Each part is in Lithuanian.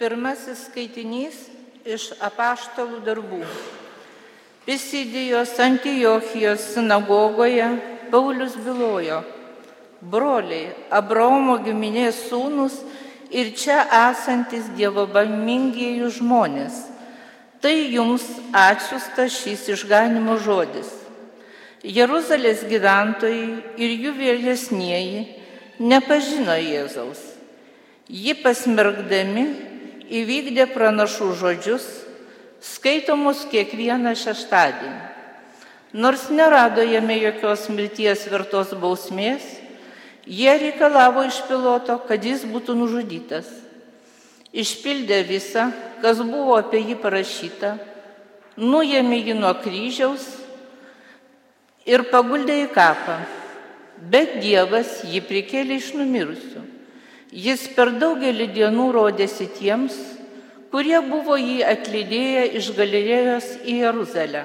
Pirmasis skaitinys iš apaštalų darbų. Pisidijos Antijochijos sinagogoje Paulius bylojo, broliai, Abraomo giminės sūnus ir čia esantis Dievo baimingieji žmonės. Tai jums atsiustas šis išganimo žodis. Jeruzalės gyventojai ir jų vėlesnieji nepažino Jėzaus. Jį pasmergdami įvykdė pranašų žodžius, skaitomus kiekvieną šeštadienį. Nors nerado jame jokios mirties vertos bausmės, jie reikalavo iš piloto, kad jis būtų nužudytas. Išpildė visą, kas buvo apie jį parašyta, nuėmė jį nuo kryžiaus ir paguldė į kapą. Bet Dievas jį prikėlė iš numirusių. Jis per daugelį dienų rodėsi tiems, kurie buvo jį atlydėję iš Galilėjos į Jeruzalę.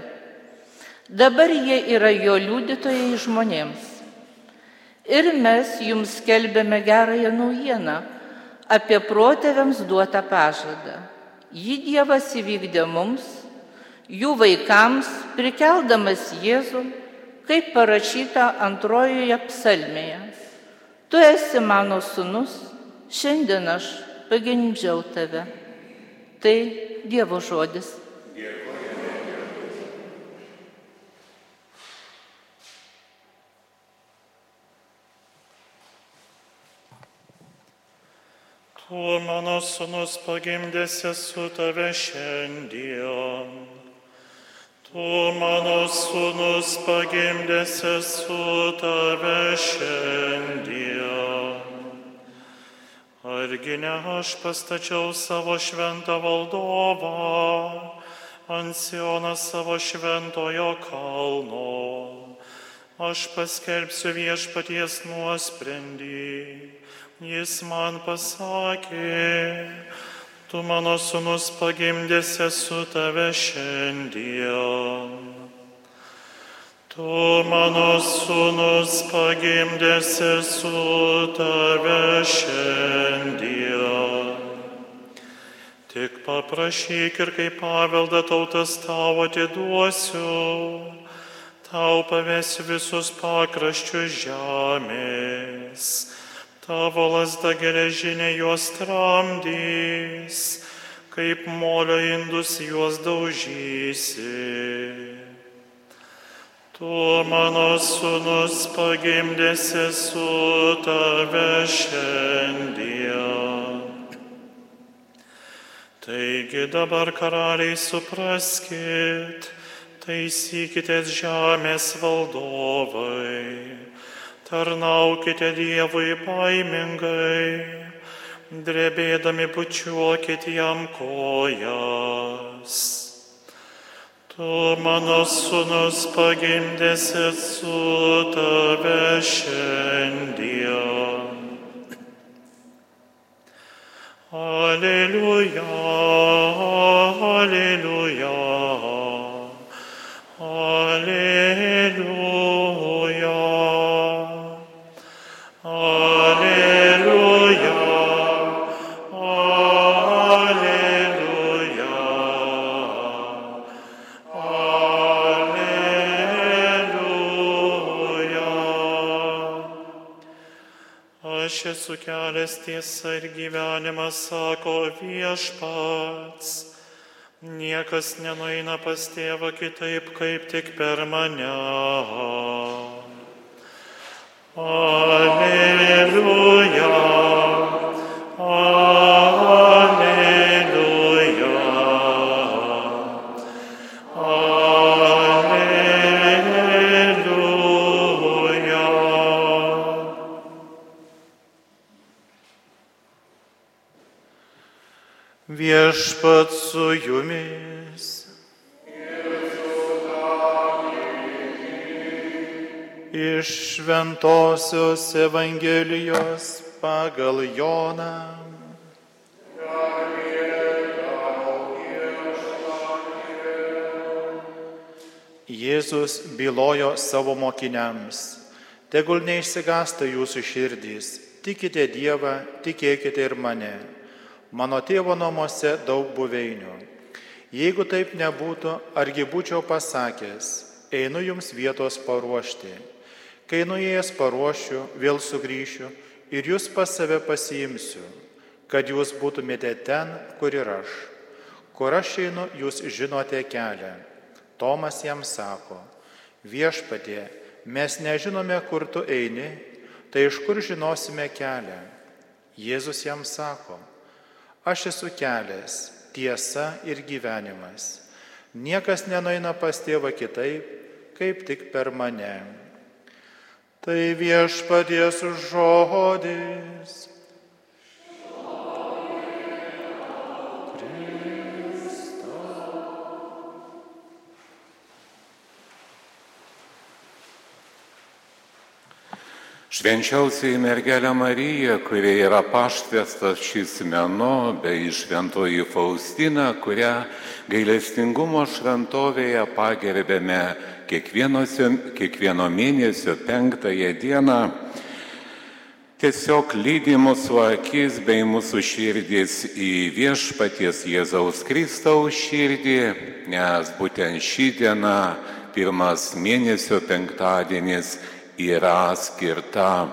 Dabar jie yra jo liudytojai žmonėms. Ir mes jums skelbėme gerąją naujieną apie protėviams duotą pažadą. Jį Dievas įvykdė mums, jų vaikams, prikeldamas Jėzų, kaip parašyta antrojoje psalmėje. Tu esi mano sunus, šiandien aš pagimdžiau tave. Tai Dievo žodis. Tu mano sunus pagimdėsi su tave šiandien. Tu mano sunus pagimdėsi su tave šiandien. Argi ne aš pastačiau savo šventą valdovą ant Siono savo šventojo kalno. Aš paskelbsiu viešpaties nuosprendį. Jis man pasakė, tu mano sunus pagimdėsi su tave šiandien. Tu mano sūnus pagimdėsi su tave šiandien. Tik paprašyk ir kaip paveldą tautas tavo atiduosiu, tau pavėsiu visus pakraščius žemės, tavo lasda geležinė juos tramdys, kaip molio indus juos daužysi. Tu mano sūnus pagimdėsi su tave šiandien. Taigi dabar karaliai supraskit, taisykite žemės valdovai, tarnaukite Dievui baimingai, drebėdami pučiuokit jam kojas. Tu mano sūnus pagimdėsi su tave šiandien. Aleliuja, aleliuja, kelias tiesa ir gyvenimas, sako viešpats. Niekas nenueina pas tėvą kitaip, kaip tik per mane. Alleluja. Viešpat su jumis. Iš Šventojios Evangelijos pagal Joną. Jėzus bylojo savo mokiniams, tegul neišsigasta jūsų širdys, tikite Dievą, tikėkite ir mane. Mano tėvo namuose daug buveinių. Jeigu taip nebūtų, argi būčiau pasakęs, einu jums vietos paruošti. Kai nuėjęs paruošiu, vėl sugrįšiu ir jūs pas save pasiimsiu, kad jūs būtumėte ten, kur ir aš. Kur aš einu, jūs žinote kelią. Tomas jam sako, viešpatie, mes nežinome, kur tu eini, tai iš kur žinosime kelią? Jėzus jam sako, aš esu kelias tiesa ir gyvenimas. Niekas nenaina pas tėvą kitaip, kaip tik per mane. Tai viešpaties žodis. Švenčiausiai mergelė Marija, kurie yra paštvestas šis menu, bei šventoji Faustina, kurią gailestingumo šventovėje pagerbėme kiekvieno mėnesio penktąją dieną, tiesiog lydi mūsų akis bei mūsų širdis į viešpaties Jėzaus Kristaus širdį, nes būtent ši diena, pirmas mėnesio penktadienis, yra skirta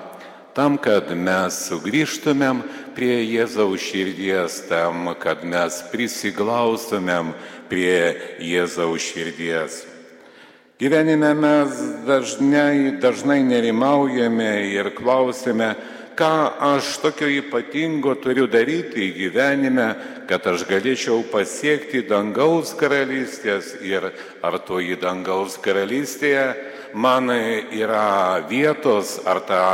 tam, kad mes sugrįžtumėm prie Jėzaus širdies, tam, kad mes prisiglaustumėm prie Jėzaus širdies. Gyvenime mes dažnai, dažnai nerimaujame ir klausime, ką aš tokio ypatingo turiu daryti gyvenime, kad aš galėčiau pasiekti dangaus karalystės ir ar toji dangaus karalystėje man yra vietos, ar ta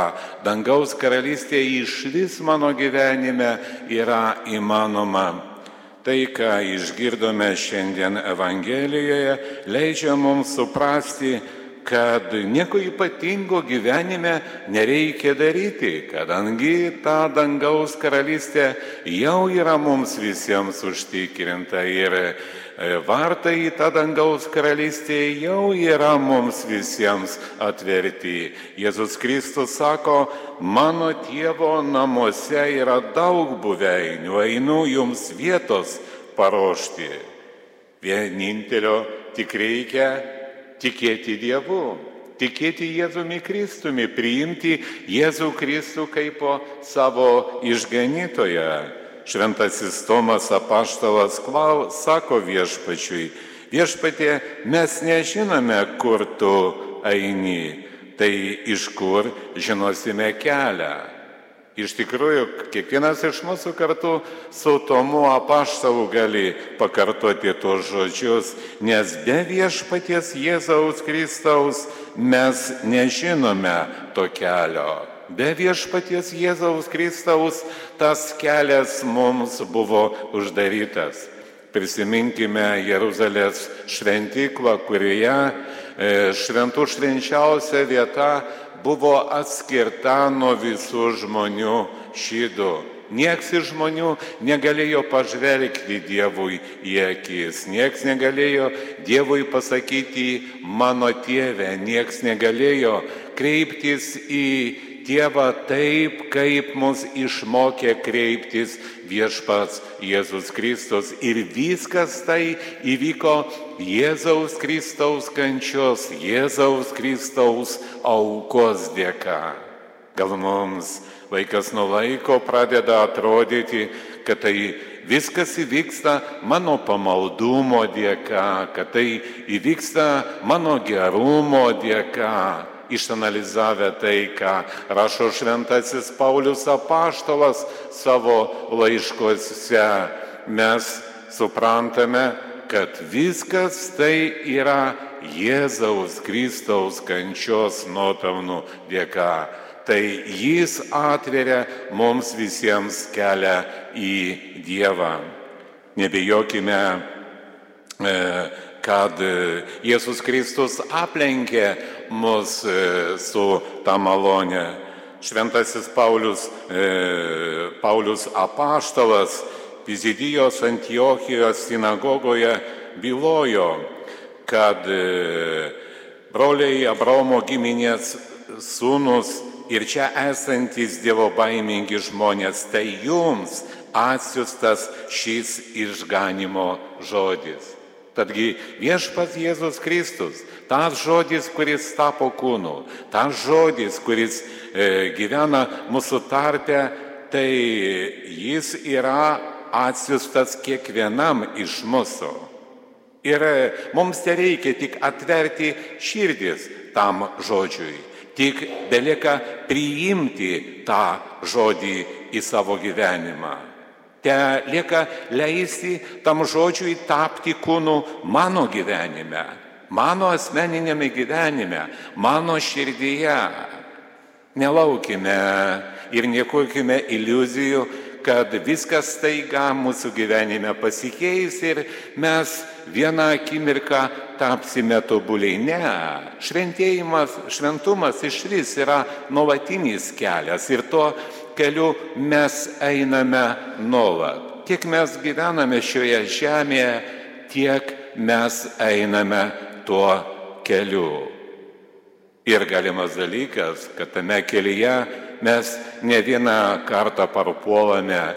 dangaus karalystė iš vis mano gyvenime yra įmanoma. Tai, ką išgirdome šiandien Evangelijoje, leidžia mums suprasti, kad nieko ypatingo gyvenime nereikia daryti, kadangi ta dangaus karalystė jau yra mums visiems užtikrinta ir E, vartai į tą dangaus karalystę jau yra mums visiems atverti. Jėzus Kristus sako, mano tėvo namuose yra daug buveinių, einu jums vietos paruošti. Vienintelio tik reikia tikėti Dievu, tikėti Jėzumi Kristumi, priimti Jėzų Kristų kaip savo išganytoją. Šventasis Tomas apaštalas klau, sako viešpačiui, viešpatie, mes nežinome, kur tu eini, tai iš kur žinosime kelią. Iš tikrųjų, kiekvienas iš mūsų kartu su Tomu apaštalu gali pakartoti tuos žodžius, nes be viešpaties Jėzaus Kristaus mes nežinome to kelio. Be viešpaties Jėzaus Kristaus tas kelias mums buvo uždarytas. Prisiminkime Jeruzalės šventyklą, kurioje e, šventų švenčiausia vieta buvo atskirta nuo visų žmonių šydų. Niekas iš žmonių negalėjo pažvelgti Dievui į akis, niekas negalėjo Dievui pasakyti mano tėvę, niekas negalėjo kreiptis į Dievą taip, kaip mus išmokė kreiptis viešpats Jėzus Kristus. Ir viskas tai įvyko Jėzaus Kristaus kančios, Jėzaus Kristaus aukos dėka. Gal mums laikas nuo laiko pradeda atrodyti, kad tai viskas įvyksta mano pamaldumo dėka, kad tai įvyksta mano gerumo dėka išanalizavę tai, ką rašo šventasis Paulius apaštalas savo laiškose, mes suprantame, kad viskas tai yra Jėzaus Kristaus kančios nuopelnų dėka. Tai jis atveria mums visiems kelią į Dievą. Nebijokime e, kad Jėzus Kristus aplenkė mus e, su tą malonę. Šventasis Paulius, e, Paulius apaštalas Pizidijos Antiochijos sinagogoje bylojo, kad broliai Abraomo giminės sūnus ir čia esantis Dievo baimingi žmonės, tai jums atsiustas šis išganimo žodis. Tadgi viešpas Jėzus Kristus, tas žodis, kuris tapo kūnu, tas žodis, kuris e, gyvena mūsų tarpe, tai jis yra atsiustas kiekvienam iš mūsų. Ir e, mums te reikia tik atverti širdis tam žodžiui, tik belieka priimti tą žodį į savo gyvenimą. Te lieka leisti tam žodžiui tapti kūnu mano gyvenime, mano asmeninėme gyvenime, mano širdyje. Nelaukime ir niekokime iliuzijų, kad viskas taiga mūsų gyvenime pasikeis ir mes vieną akimirką tapsime tobuliai. Ne, šventėjimas, šventumas iš vis yra nuolatinis kelias ir tuo keliu mes einame nuolat. Kiek mes gyvename šioje žemėje, tiek mes einame tuo keliu. Ir galimas dalykas, kad tame kelyje mes ne vieną kartą parpuolame,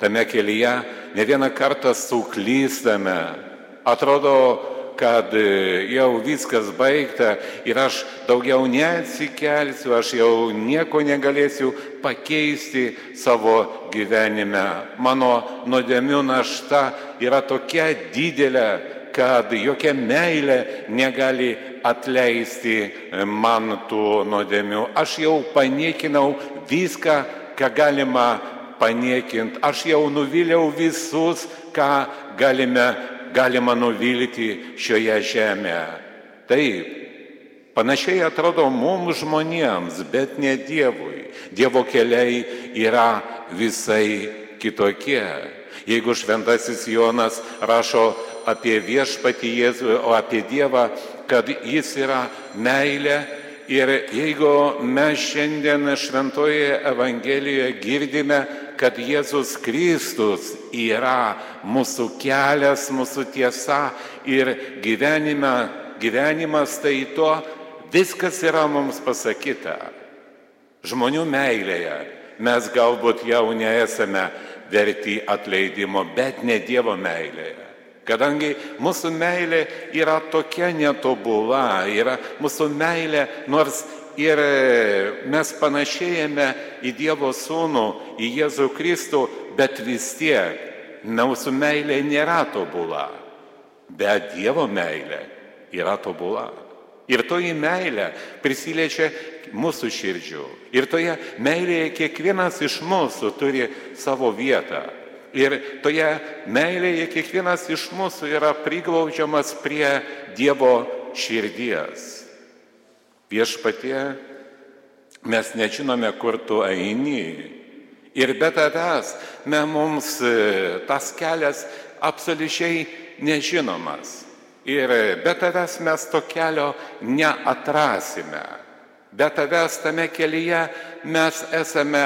tame kelyje ne vieną kartą suklystame. Atrodo, kad jau viskas baigta ir aš daugiau neatsikelsiu, aš jau nieko negalėsiu pakeisti savo gyvenime. Mano nuodėmių našta yra tokia didelė, kad jokia meilė negali atleisti man tų nuodėmių. Aš jau paniekinau viską, ką galima paniekinti. Aš jau nuvyliau visus, ką galime, galima nuvilti šioje žemėje. Taip, panašiai atrodo mums žmonėms, bet ne Dievui. Dievo keliai yra visai kitokie. Jeigu šventasis Jonas rašo apie viešpatį Jėzų, o apie Dievą, kad jis yra meilė. Ir jeigu mes šiandien šventoje Evangelijoje girdime, kad Jėzus Kristus yra mūsų kelias, mūsų tiesa ir gyvenime, gyvenimas tai to, viskas yra mums pasakyta. Žmonių meilėje mes galbūt jau nesame verti atleidimo, bet ne Dievo meilėje. Kadangi mūsų meilė yra tokia netobula, yra mūsų meilė, nors ir mes panašėjame į Dievo Sūnų, į Jėzų Kristų, bet vis tiek mūsų meilė nėra tobula. Bet Dievo meilė yra tobula. Ir toji meilė prisiliečia mūsų širdžių. Ir toje meilėje kiekvienas iš mūsų turi savo vietą. Ir toje meilėje kiekvienas iš mūsų yra priglaudžiamas prie Dievo širdies. Viešpatie, mes nežinome, kur tu eini. Ir be tavęs me mums e, tas kelias absoliučiai nežinomas. Ir be tavęs mes to kelio neatrasime. Be tavęs tame kelyje mes esame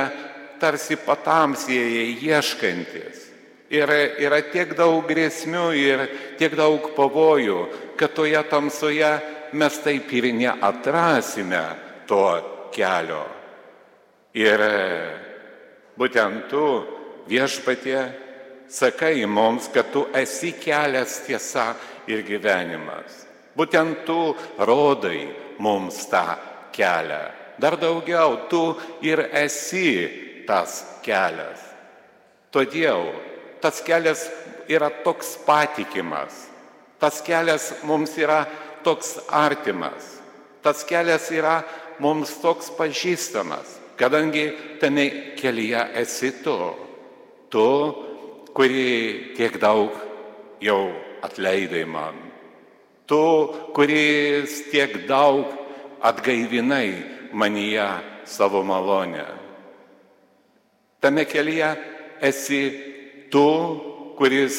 tarsi patamsieji ieškantis. Ir yra tiek daug grėsmių ir tiek daug pavojų, kad toje tamsoje mes taip ir neatrasime to kelio. Ir būtent tu viešpatie sakai mums, kad tu esi kelias tiesa ir gyvenimas. Būtent tu rodai mums tą kelią. Dar daugiau, tu ir esi tas kelias. Todėl tas kelias yra toks patikimas, tas kelias mums yra toks artimas, tas kelias yra mums toks pažįstamas, kadangi tame kelyje esi tu, tu, kuri tiek daug jau atleidai man, tu, kuris tiek daug atgaivinai manyje savo malonę. Tame kelyje esi tu, kuris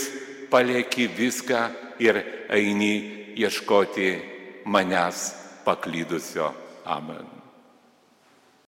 palieki viską ir eini ieškoti manęs paklydusio. Amen.